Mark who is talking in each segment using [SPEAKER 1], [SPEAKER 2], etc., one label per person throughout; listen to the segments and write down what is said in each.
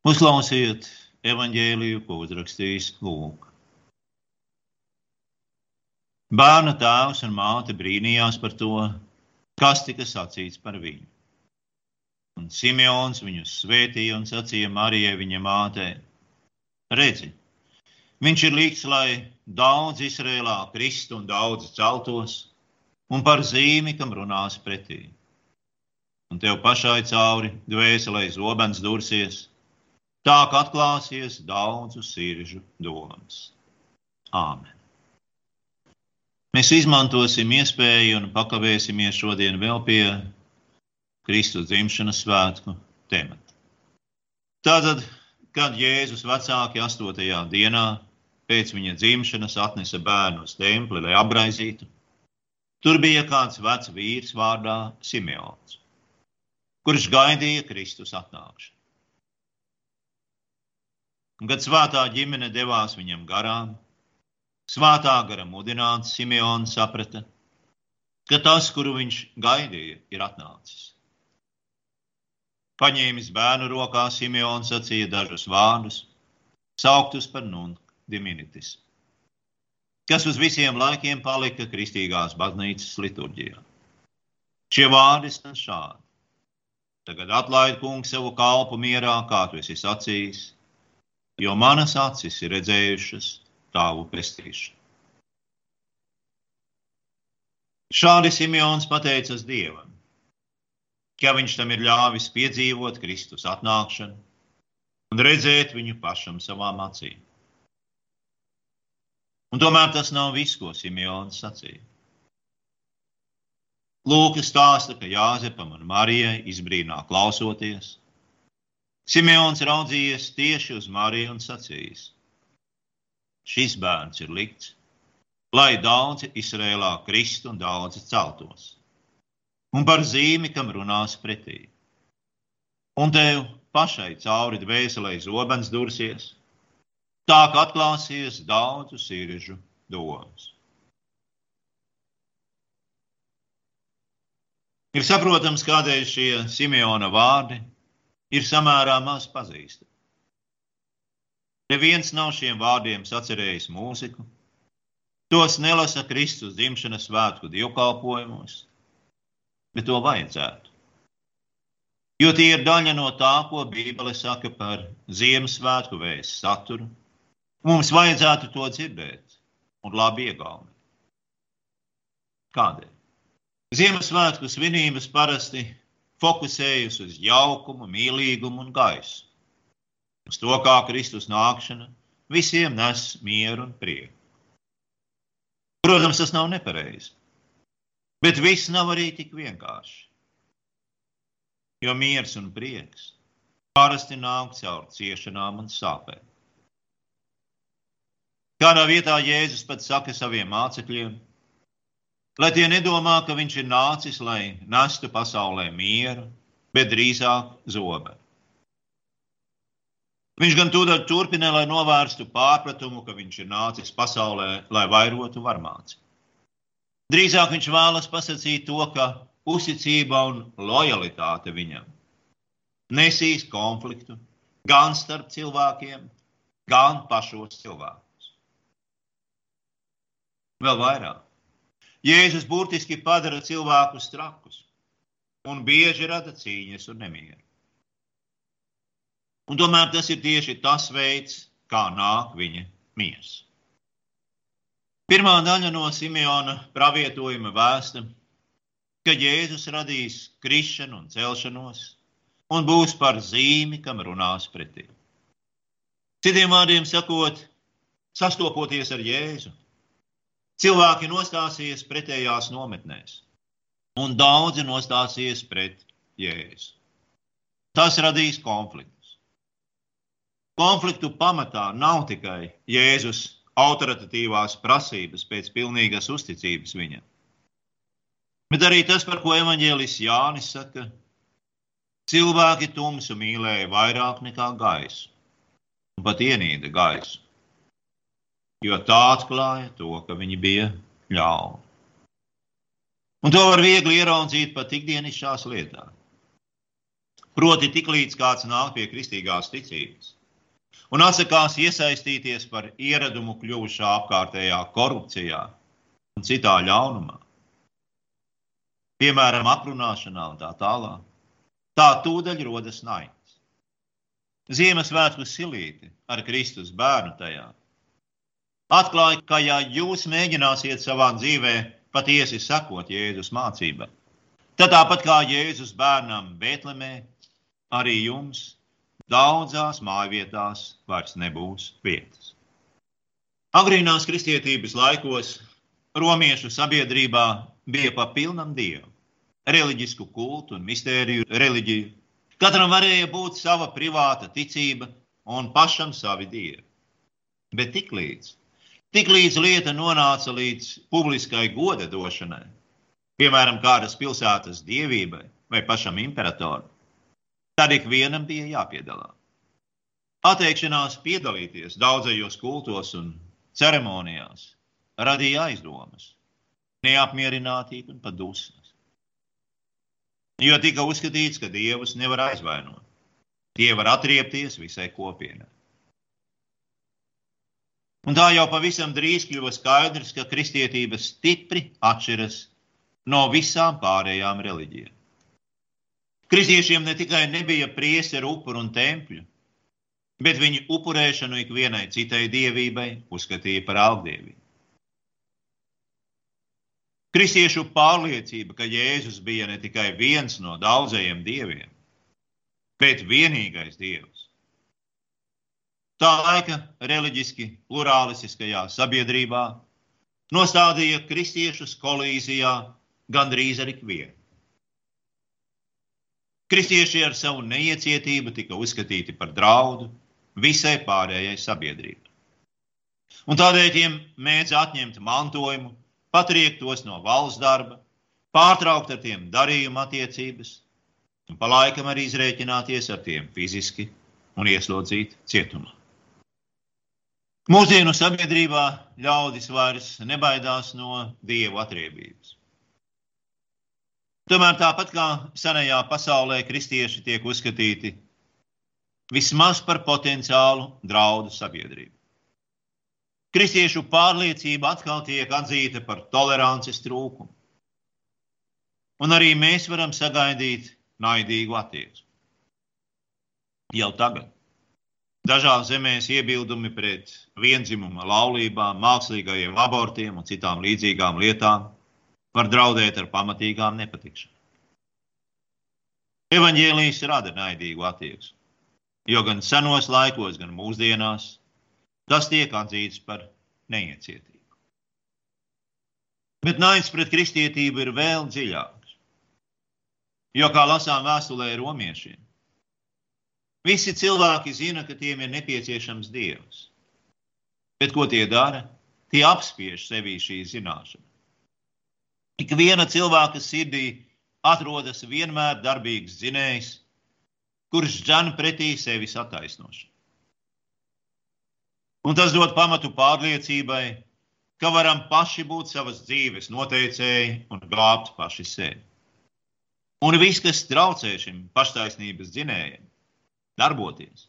[SPEAKER 1] Uzklausiet evaņģēliju, ko uzrakstījis Lūks. Bērna tēvs un māte brīnījās par to, kas tika sacīts par viņu. Un Simeons viņu svētīja un sacīja Marijai, viņa mātei: Redzi, viņš ir līdz, lai daudz Izrēlā kristu un daudz celtos, un par zīmi, kam runās pretī. Un tev pašai cauri dvēselē zobens dursies, tā kā atklāsies daudzu sirdžu domas. Āmen! Mēs izmantosim iespēju un pakavēsimies šodien vēl pie Kristus dzimšanas svētku temata. Tātad, kad Jēzus vecāki 8. dienā pēc viņa dzimšanas atnesa bērnu uz templi, lai apbraizītu, tur bija kāds vecs vīrs vārdā Simeons, kurš gaidīja Kristus atnākšanu. Un, kad svētā ģimene devās viņam garām, Svētā gara mudināts Simeons saprata, ka tas, kuru viņš gaidīja, ir atnācis. Paņēmis bērnu rokā, Simeons sacīja dažus vārdus, sauktus par nunc diminitis, kas uz visiem laikiem palika kristīgās baznīcas liturģijā. Šie vārdi skan šādi. Tagad atlaid kungs savu kalpu mierā, kā tu esi sacījis, jo manas acis ir redzējušas tavu pestīšanu. Šādi Simons pateicas Dievam, ka viņš tam ir ļāvis piedzīvot Kristus atnākšanu un redzēt viņu pašam savām acīm. Un tomēr tas nav viss, ko Simons sacīja. Lūkas stāsta, ka Jāzepam un Marijai izbrīnā klausoties. Simons raudzījies tieši uz Mariju un sacījis: šis bērns ir likts, lai daudzi Izrēlā kristu un daudzi celtos. Un par zīmi, kam runās pretī. Un tev pašai cauri dvēselē zobens dursies, tā kā atklāsies daudzu sirdžu domas. Ir saprotams, kādēļ šie Simeona vārdi ir samērā maz pazīstami. Neviens nav šiem vārdiem sacerējis mūziku. Tos nelasa Kristus dzimšanas svētku dievkalpojumos, bet to vajadzētu. Jo tie ir daļa no tā, ko Bībele saka par Ziemassvētku vēstu saturu. Mums vajadzētu to dzirdēt un labi iegaumēt. Kādēļ? Ziemassvētku svinības parasti fokusējas uz jaukumu, mīlīgumu un gaisu uz to, kā Kristus nākšana visiem nes mieru un prieku. Protams, tas nav nepareizi, bet viss nav arī tik vienkārši. Jo miers un prieks parasti nāk caur ciešanām un sāpēm. Kādā vietā Jēzus pat saka saviem mācekļiem, lai tie nedomā, ka viņš ir nācis, lai nestu pasaulē mieru, bet drīzāk zobenu. Viņš gan tūdaļ turpina, lai novērstu pārpratumu, ka viņš ir nācis pasaulē, lai vairotu varmāci. Drīzāk viņš vēlas pasakīt to, ka uzticība un lojalitāte viņam nesīs konfliktu gan starp cilvēkiem, gan pašos cilvēkus. Vēl vairāk. Jēzus burtiski padara cilvēkus trakus un bieži rada cīņas un nemieru. Un tomēr tas ir tieši tas veids, kā nāk viņa miers. Pirmā daļa no Simeona pravietojuma vēsta, ka Jēzus radīs krišanu un celšanos un būs par zīmi, kam runās pretī. Citiem vārdiem sakot, sastopoties ar Jēzu, cilvēki nostāsies pretējās nometnēs, un daudzi nostāsies pret Jēzu. Tas radīs konfliktu. Konfliktu pamatā nav tikai Jēzus autoritatīvās prasības pēc pilnīgas uzticības viņam, bet arī tas, par ko evaņģēlis Jānis saka, cilvēki tumsu mīlēja vairāk nekā gaisu, un pat ienīda gaisu, jo tā atklāja to, ka viņi bija ļauni. Un to var viegli ieraudzīt pat ikdienišķās lietās. Proti, tiklīdz kāds nāk pie kristīgās ticības un atsakās iesaistīties par ieradumu kļuvušā apkārtējā korupcijā un citā ļaunumā, piemēram, aprunāšanā un tā tālāk, tā tūdaļ rodas naids. Ziemassvētku silīti ar Kristus bērnu tajā atklāja, ka ja jūs mēģināsiet savā dzīvē patiesi sekot Jēzus mācībai, tad tāpat kā Jēzus bērnam Bēltlemē, arī jums daudzās mājvietās vairs nebūs vietas. Agrīnās kristietības laikos romiešu sabiedrībā bija pa pilnam dievu, reliģisku kultu un mistēriju reliģiju. Katram varēja būt sava privāta ticība un pašam savi dievi. Bet tiklīdz, tiklīdz lieta nonāca līdz publiskai goda došanai, piemēram, kādas pilsētas dievībai vai pašam imperatoram, tad ikvienam bija jāpiedalās. Atteikšanās piedalīties daudzajos kultos un ceremonijās radīja aizdomas, neapmierinātību un pat dusmas. Jo tika uzskatīts, ka dievus nevar aizvainot. Tie var atriepties visai kopienai. Un tā jau pavisam drīz kļuva skaidrs, ka kristietība stipri atšķiras no visām pārējām reliģijām. Kristiešiem ne tikai nebija priesteru upuru un tempļu, bet viņu upurēšanu ikvienai citai dievībai uzskatīja par augdievību. Kristiešu pārliecība, ka Jēzus bija ne tikai viens no daudzajiem dieviem, bet vienīgais dievs. Tā laika reliģiski plurālistiskajā sabiedrībā nostādīja kristiešus kolīzijā gandrīz ar ikvienu. Kristieši ar savu neiecietību tika uzskatīti par draudu visai pārējai sabiedrībai. Un tādēļ tiem mēdz atņemt mantojumu, patriekt tos no valsts darba, pārtraukt ar tiem darījuma attiecības, un pa laikam arī izrēķināties ar tiem fiziski un ieslodzīt cietumā. Mūsdienu sabiedrībā ļaudis vairs nebaidās no dievu atriebības. Tomēr tāpat kā senajā pasaulē, kristieši tiek uzskatīti vismaz par potenciālu draudu sabiedrību. Kristiešu pārliecība atkal tiek atzīta par tolerances trūkumu. Un arī mēs varam sagaidīt naidīgu attieksmi. Jau tagad dažās zemēs iebildumi pret vienzimuma laulībām, mākslīgajiem abortiem un citām līdzīgām lietām var draudēt ar pamatīgām nepatikšanām. Evangelijas rada naidīgu attieksmi, jo gan senos laikos, gan mūsdienās tas tiek atzīts par neiecietību. Bet naids pret kristietību ir vēl dziļāks. Jo, kā lasām vēstulē romiešiem, visi cilvēki zina, ka tiem ir nepieciešams dievs. Bet ko tie dara? Tie apspiež sevī šī zināšana. Ik viena cilvēka sirdī atrodas vienmēr darbīgs zinējs, kurš dzen pretī sevis attaisnošanu. Un tas dod pamatu pārliecībai, ka varam paši būt savas dzīves noteicēji un glābt paši sevi. Un viss, kas traucē šim paštaisnības dzinējam, darboties,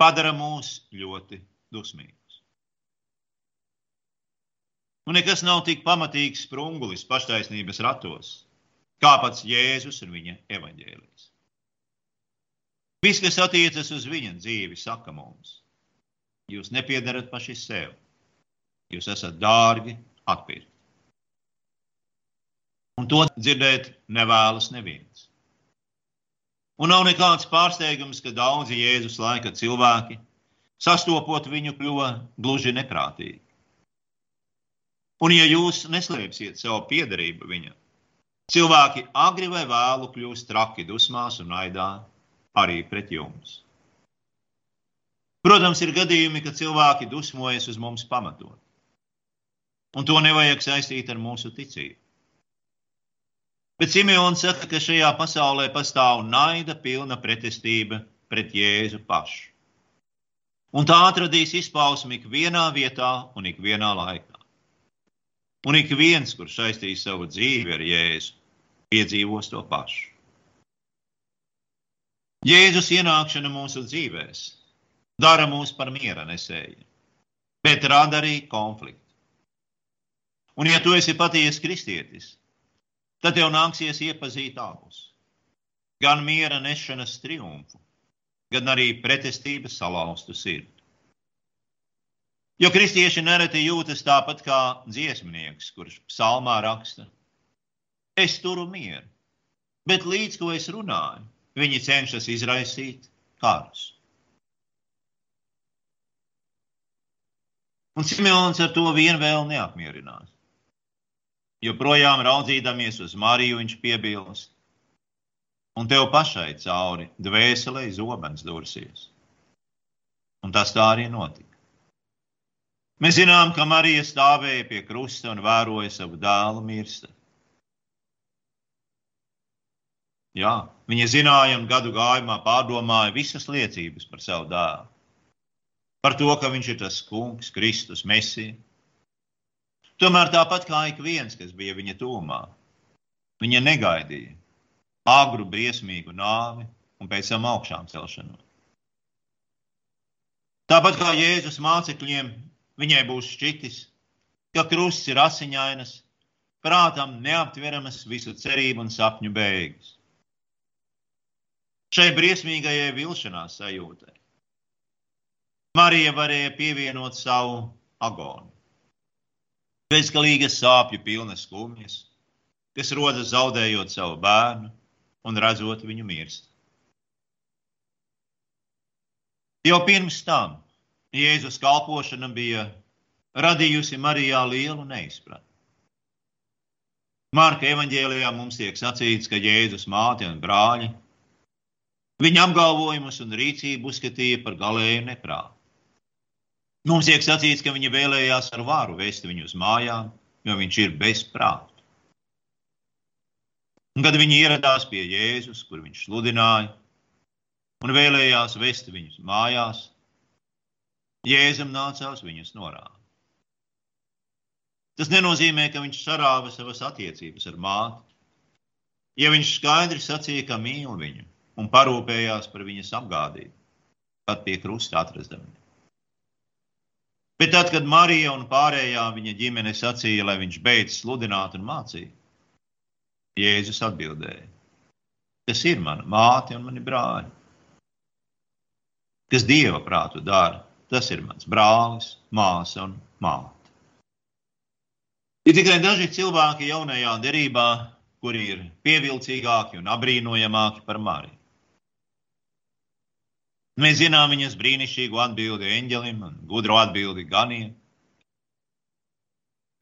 [SPEAKER 1] padara mūs ļoti dusmīgus. Un nekas nav tik pamatīgs sprungulis paštaisnības ratos, kā pats Jēzus un viņa evaņģēlijas. Viss, kas attiecas uz viņa dzīvi, saka mums, jūs nepiedarat paši sev, jūs esat dārgi atpirkti. Un to dzirdēt nevēlas neviens. Un nav nekāds pārsteigums, ka daudzi Jēzus laika cilvēki, sastopot viņu, kļuva gluži neprātīgi. Un, ja jūs neslēpsiet savu piedarību viņam, cilvēki agri vai vēlu kļūs traki dusmās un naidā arī pret jums. Protams, ir gadījumi, kad cilvēki dusmojas uz mums pamatot. Un to nevajag saistīt ar mūsu ticību. Bet Simeons saka, ka šajā pasaulē pastāv naida pilna pretestība pret Jēzu pašu. Un tā atradīs izpausmi ikvienā vietā un ikvienā laikā. Un ik viens, kurš saistīs savu dzīvi ar Jēzu, piedzīvos to pašu. Jēzus ienākšana mūsu dzīvēs dara mūs par miera nesēju, bet rada arī konfliktu. Un, ja tu esi patiesi kristietis, tad tev nāksies iepazīt abus. Gan miera nešanas triumfu, gan arī pretestības salauztu sirdi. Jo kristieši nereti jūtas tāpat kā dziesmnieks, kurš psalmā raksta: Es turu mieru, bet līdz ko es runāju, viņi cenšas izraisīt karus. Un Simons ar to vien vēl neapmierinās. Joprojām raudzīdamies uz Mariju, viņš piebilst, un tev pašai cauri dvēselē zobens dursies. Un tas tā arī notika. Mēs zinām, ka Marija stāvēja pie krusta un vēroja savu dēlu mirsti. Jā, viņa zināja un gadu gājumā pārdomāja visas liecības par savu dēlu. Par to, ka viņš ir tas kungs, Kristus, Mesija. Tomēr tāpat kā ik viens, kas bija viņa tūmā, viņa negaidīja agru, briesmīgu nāvi un pēc tam augšām celšanos. Tāpat kā Jēzus mācekļiem, Viņai būs šķitis, ka krusts ir asiņainas, prātam neaptveramas visu cerību un sapņu beigas. Šai briesmīgajai vilšanās sajūtai Marija varēja pievienot savu agonu. Bezgalīgas sāpju pilnas skumjas, kas rodas zaudējot savu bērnu un redzot viņu mirst. Jau pirms tam Jēzus kalpošana bija radījusi Marijā lielu neizpratni. Marka evanģēlijā mums tiek sacīts, ka Jēzus māte un brāļi viņa apgalvojumus un rīcību uzskatīja par galēju neprātu. Mums tiek sacīts, ka viņi vēlējās ar varu vest viņu uz mājām, jo viņš ir bez prāta. Un kad viņi ieradās pie Jēzus, kur viņš sludināja, un vēlējās vest viņus mājās, Jēzum nācās viņus norādīt. Tas nenozīmē, ka viņš sarāva savas attiecības ar māti. Ja viņš skaidri sacīja, ka mīl viņu un parūpējās par viņas apgādību, pat pie krusta atrastami. Bet tad, kad Marija un pārējā viņa ģimene sacīja, lai viņš beidz sludināt un mācīt, Jēzus atbildēja: Tas ir mana māte un mani brāļi. Kas dieva prātu dara, Tas ir mans brālis, māsa un māte. Ir tikai daži cilvēki jaunajā derībā, kuri ir pievilcīgāki un apbrīnojamāki par Mariju. Mēs zinām viņas brīnišķīgo atbildi eņģelim un gudro atbildi ganiem.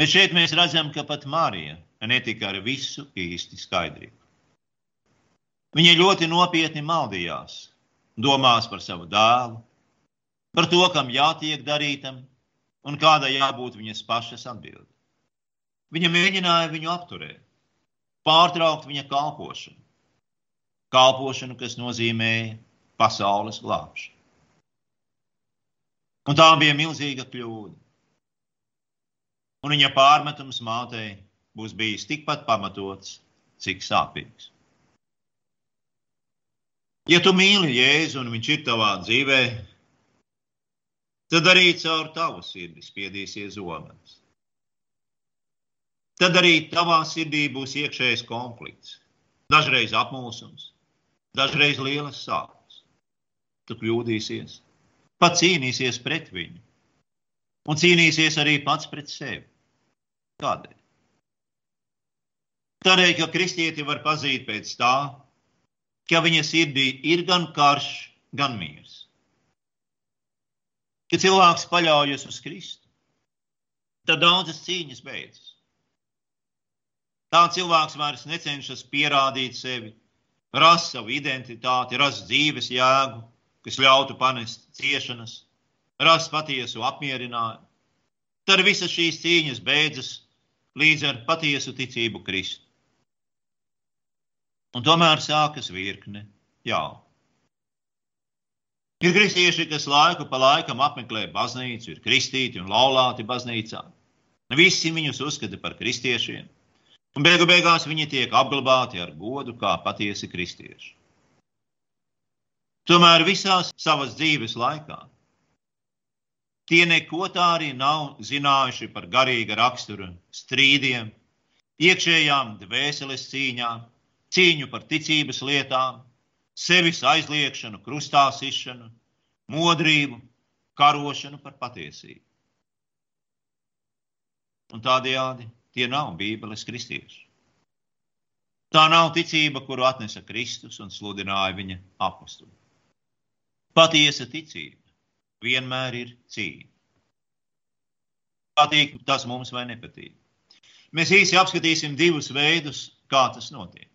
[SPEAKER 1] Bet šeit mēs redzam, ka pat Marija netika ar visu īsti skaidrību. Viņa ļoti nopietni maldījās, domās par savu dēlu, par to, kam jātiek darītam un kādai jābūt viņas pašas atbildē. Viņa mēģināja viņu apturēt, pārtraukt viņa kalpošanu. Kalpošanu, kas nozīmēja pasaules glābšanu. Un tā bija milzīga kļūda. Un viņa pārmetums mātei būs bijis tikpat pamatots, cik sāpīgs. Ja tu mīli Jēzu un viņš ir tavā dzīvē, tad arī caur tavu sirdi spiedīsies zobens. Tad arī tavā sirdī būs iekšējs konflikts, dažreiz apmulsums, dažreiz lielas sāpes. Tu kļūdīsies, pat cīnīsies pret viņu, un cīnīsies arī pats pret sevi. Kādēļ? Tādēļ, ka kristieti var pazīt pēc tā, ka viņa sirdī ir gan karš, gan miers. Kad cilvēks paļaujas uz Kristu, tad daudzas cīņas beidzas. Tā cilvēks vairs necenšas pierādīt sevi, rast savu identitāti, rast dzīves jēgu, kas ļautu panest ciešanas, rast patiesu apmierinājumu. Tad visas šīs cīņas beidzas līdz ar patiesu ticību Kristu. Un tomēr sākas virkne jaunu. Ir kristieši, kas laiku pa laikam apmeklē baznīcu, ir kristīti un laulāti baznīcā. Visi viņus uzskata par kristiešiem, un beigu beigās viņi tiek apglabāti ar godu kā patiesi kristieši. Tomēr visās savas dzīves laikā tie neko tā arī nav zinājuši par garīga rakstura strīdiem, iekšējām dvēseles cīņām, cīņu par ticības lietām, sevis aizliekšanu, krustā sišanu, modrību, karošanu par patiesību. Un tādējādi tie nav Bībeles kristieši. Tā nav ticība, kuru atnesa Kristus un sludināja viņa apakstu. Patiesa ticība vienmēr ir cīņa. Patīk tas mums vai nepatīk. Mēs īsi apskatīsim divus veidus, kā tas notiek.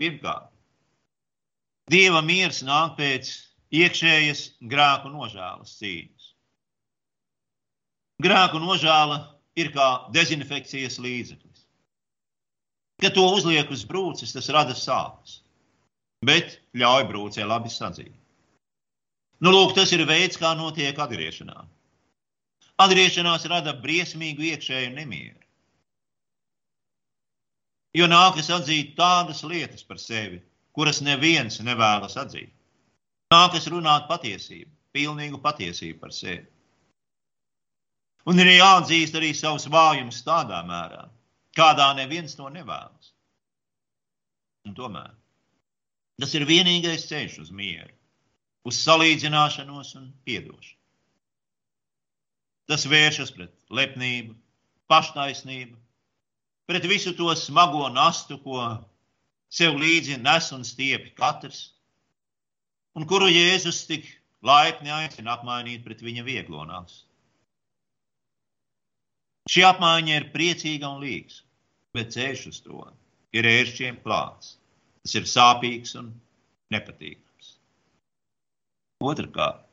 [SPEAKER 1] Pirmkārt, Dieva miers nāk pēc iekšējas grēku nožēlas cīņas. Grēku nožēla ir kā dezinfekcijas līdzeklis. Kad to uzliek uz brūces, tas rada sāpes, bet ļauj brūcē labi sadzīt. Nu, lūk, tas ir veids, kā notiek atgriešanās. Atgriešanās rada briesmīgu iekšēju nemieru. Jo nākas atzīt tādas lietas par sevi, kuras neviens nevēlas atzīt. Nākas runāt patiesību, pilnīgu patiesību par sevi. Un ir jāatzīst arī savus vājumus tādā mērā, kādā neviens to nevēlas. Un tomēr tas ir vienīgais ceļš uz mieru, uz salīdzināšanos un piedošanu. Tas vēršas pret lepnību, paštaisnību, pret visu to smago nastu, ko sev līdzi nes un stiepi katrs, un kuru Jēzus tik laipni aicina apmainīt pret viņa vieglo nastu. Šī apmaiņa ir priecīga un līga, bet ceļš uz to ir ēršķiem klāts. Tas ir sāpīgs un nepatīkams. Otrakārt,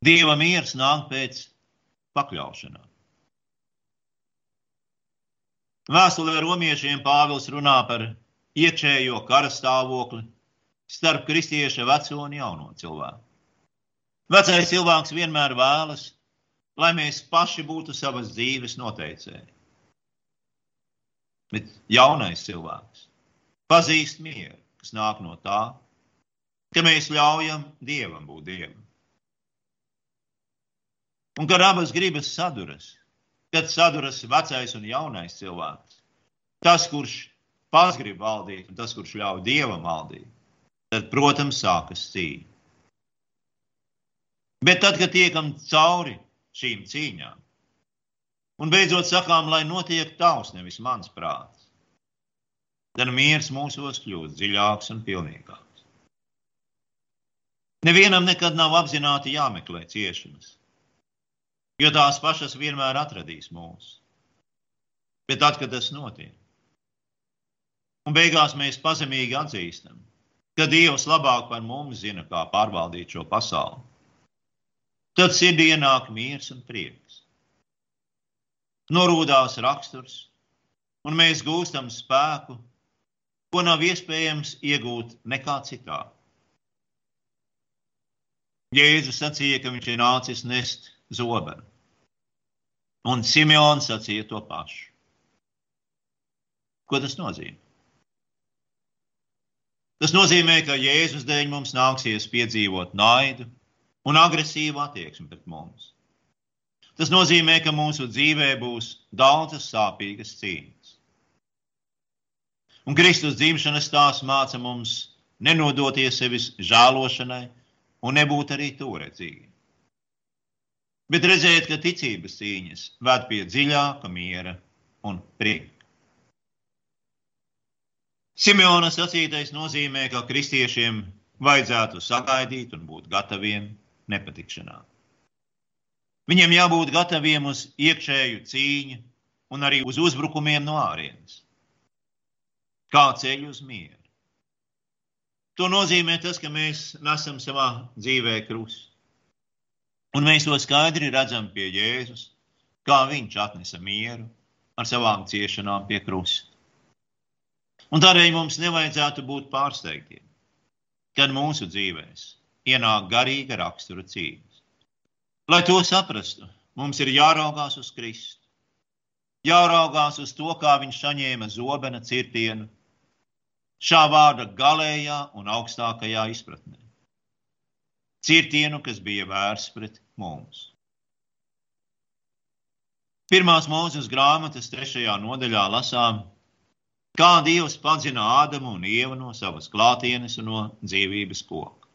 [SPEAKER 1] Dieva miers nāk pēc pakļaušanās. Vēstulē romiešiem Pāvils runā par iekšējo kara stāvokli starp kristieša veco un jauno cilvēku. Vecais cilvēks vienmēr vēlas, lai mēs paši būtu savas dzīves noteicēji. Bet jaunais cilvēks pazīst mieru, kas nāk no tā, ka mēs ļaujam Dievam būt Dievam. Un kad abas gribas saduras, kad saduras vecais un jaunais cilvēks, tas, kurš pats grib valdīt, un tas, kurš ļauj dievam valdīt, tad, protams, sākas cīņa. Bet tad, kad tiekam cauri šīm cīņām, un beidzot sakām, lai notiek tavs, nevis mans prāts, tad miers mūsos kļūst dziļāks un pilnīgāks. Nevienam nekad nav apzināti jāmeklē ciešanas, jo tās pašas vienmēr atradīs mūs. Bet tad, kad tas notiek, Un beigās mēs pazemīgi atzīstam, ka Dievs labāk par mums zina, kā pārvaldīt šo pasauli. Tad sirdī ienāk miers un prieks. Norūdās raksturs, un mēs gūstam spēku, ko nav iespējams iegūt nekā citā. Jēzus sacīja, ka viņš ir nācis nest zobenu, un Simons sacīja to pašu. Ko tas nozīmē? Tas nozīmē, ka Jēzus dēļ mums nāksies piedzīvot naidu un agresīvu attieksmi pret mums. Tas nozīmē, ka mūsu dzīvē būs daudzas sāpīgas cīņas. Un Kristus dzimšanas stāsts māca mums nenodoties sevis žēlošanai un nebūt arī to redzīgi. Bet redzēt, ka ticības cīņas ved pie dziļāka miera un prieka. Simeona sacītais nozīmē, ka kristiešiem vajadzētu sagaidīt un būt gataviem nepatikšanām. Viņiem jābūt gataviem uz iekšēju cīņu un arī uz uzbrukumiem no ārienes. Kā ceļu uz mieru. To nozīmē tas, ka mēs nesam savā dzīvē krustu. Un mēs to skaidri redzam pie Jēzus, kā viņš atnesa mieru ar savām ciešanām pie krusta. Un tādēļ mums nevajadzētu būt pārsteigtiem, kad mūsu dzīvēs ienāk garīga rakstura cīņas. Lai to saprastu, mums ir jāraugās uz Kristu, jāraugās uz to, kā viņš saņēma zobena cirtienu, šā vārda galējā un augstākajā izpratnē. Cirtienu, kas bija vērsts pret mums. Pirmās mūzes grāmatas trešajā nodaļā lasām, kā Dievs padzina Ādamu un Ievu no savas klātienes un no dzīvības koka.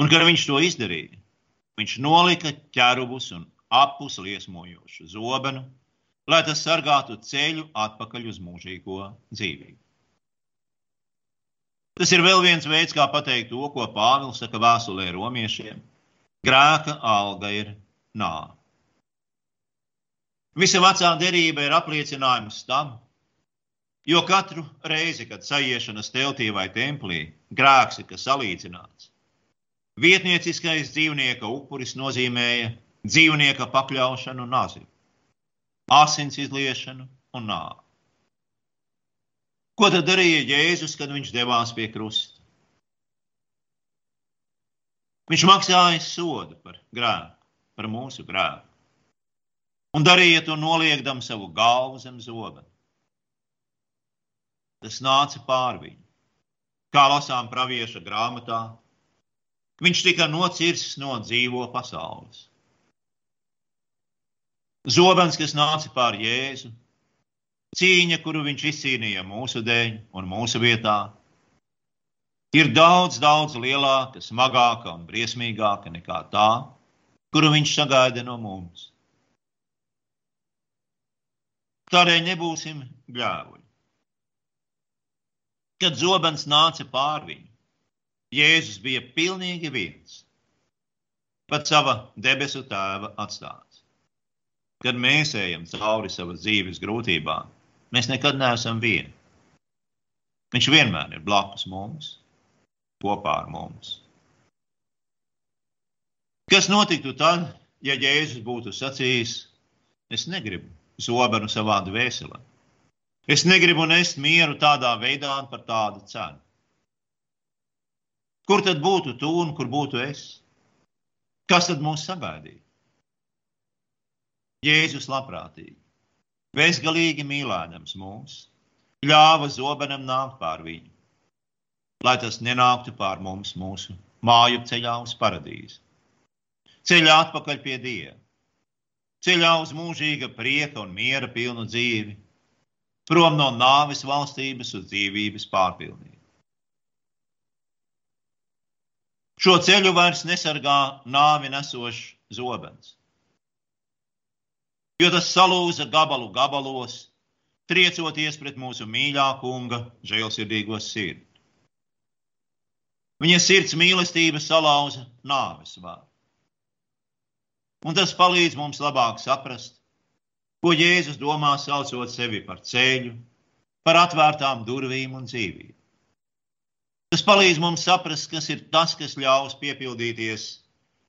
[SPEAKER 1] Un, kad viņš to izdarīja, viņš nolika ķērubus un apus liesmojošu zobenu, lai tas sargātu ceļu atpakaļ uz mūžīgo dzīvību. Tas ir vēl viens veids, kā pateikt to, ko Pāvils saka vēstulē romiešiem. Grēka alga ir nāve. Visa vecā derība ir apliecinājums tam, jo katru reizi, kad sajiešanas teltī vai templī grēks ir salīdzināts, vietnieciskais dzīvnieka upuris nozīmēja dzīvnieka pakļaušanu nazi, asins izliešanu un nāvi. Ko tad darīja Jēzus, kad viņš devās pie krusta? Viņš maksāja sodu par grēku, par mūsu grēku. Un darīja to noliekdam savu galvu zem zoba. Tas nāca pār viņu. Kā lasām pravieša grāmatā, viņš tika nocirsts no dzīvo pasaules. Zobens, kas nāca pār Jēzu, cīņa, kuru viņš izcīnīja mūsu dēļ un mūsu vietā, ir daudz, daudz lielāka, smagāka un briesmīgāka nekā tā, kuru viņš sagaida no mums. Tādēļ nebūsim bļāvuļi. Kad zobens nāca pār viņu, Jēzus bija pilnīgi viens, pat sava debesu tēva atstāts. Kad mēs ejam cauri savas dzīves grūtībām, mēs nekad neesam vieni. Viņš vienmēr ir blakus mums, kopā ar mums. Kas notiktu tad, ja Jēzus būtu sacījis, es negribu zobenu savā dvēselē? Es negribu nest mieru tādā veidā un par tādu cenu. Kur tad būtu tu un kur būtu es? Kas tad mūs sagaidīja? Jēzus labprātīgi, bezgalīgi mīlēdams mūs, ļāva zobenam nākt pār viņu, lai tas nenāktu pār mums mūsu māju ceļā uz paradīzi, ceļā atpakaļ pie Dieva, ceļā uz mūžīga prieka un miera pilnu dzīvi, prom no nāves valstības uz dzīvības pārpilnību. Šo ceļu vairs nesargā nāvi nesošs zobens jo tas salūza gabalu gabalos, triecoties pret mūsu mīļā kunga žēlsirdīgo sirdi. Viņa sirds mīlestība salauza nāves vārdu. Un tas palīdz mums labāk saprast, ko Jēzus domā saucot sevi par ceļu, par atvērtām durvīm un dzīvību. Tas palīdz mums saprast, kas ir tas, kas ļaus piepildīties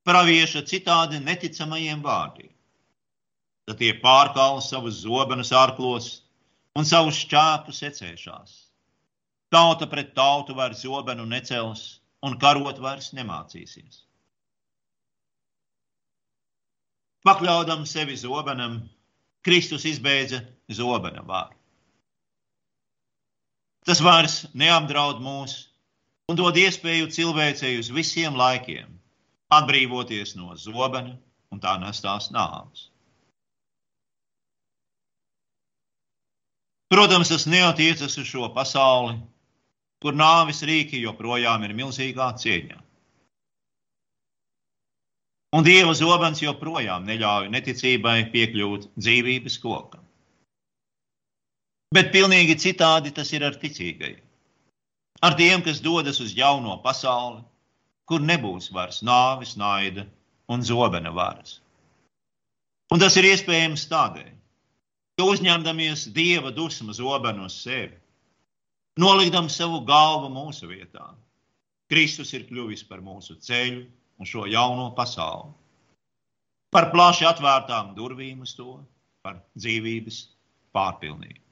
[SPEAKER 1] pravieša citādi neticamajiem vārdiem. Tad tie pārkāla savus zobenus ārklos un savus šķēpus secēšās. Tauta pret tautu vairs zobenu necels un karot vairs nemācīsies. Pakļaudam sevi zobenam, Kristus izbeidza zobena vārdu. Tas vairs neapdraud mūs un dod iespēju cilvēcei uz visiem laikiem atbrīvoties no zobena un tā nestās nāves. Protams, tas neatiecas uz šo pasauli, kur nāvis rīki joprojām ir milzīgā cieņā. Un Dieva zobens joprojām neļauj neticībai piekļūt dzīvības kokam. Bet pilnīgi citādi tas ir ar ticīgajiem. Ar tiem, kas dodas uz jauno pasauli, kur nebūs vairs nāvis, naida un zobena varas. Un tas ir iespējams tādēļ, uzņemdamies dieva dusmu zobenu uz sevi, nolikdam savu galvu mūsu vietā. Kristus ir kļuvis par mūsu ceļu un šo jauno pasauli. Par plaši atvērtām durvīm uz to, par dzīvības pārpilnību.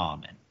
[SPEAKER 1] Āmen!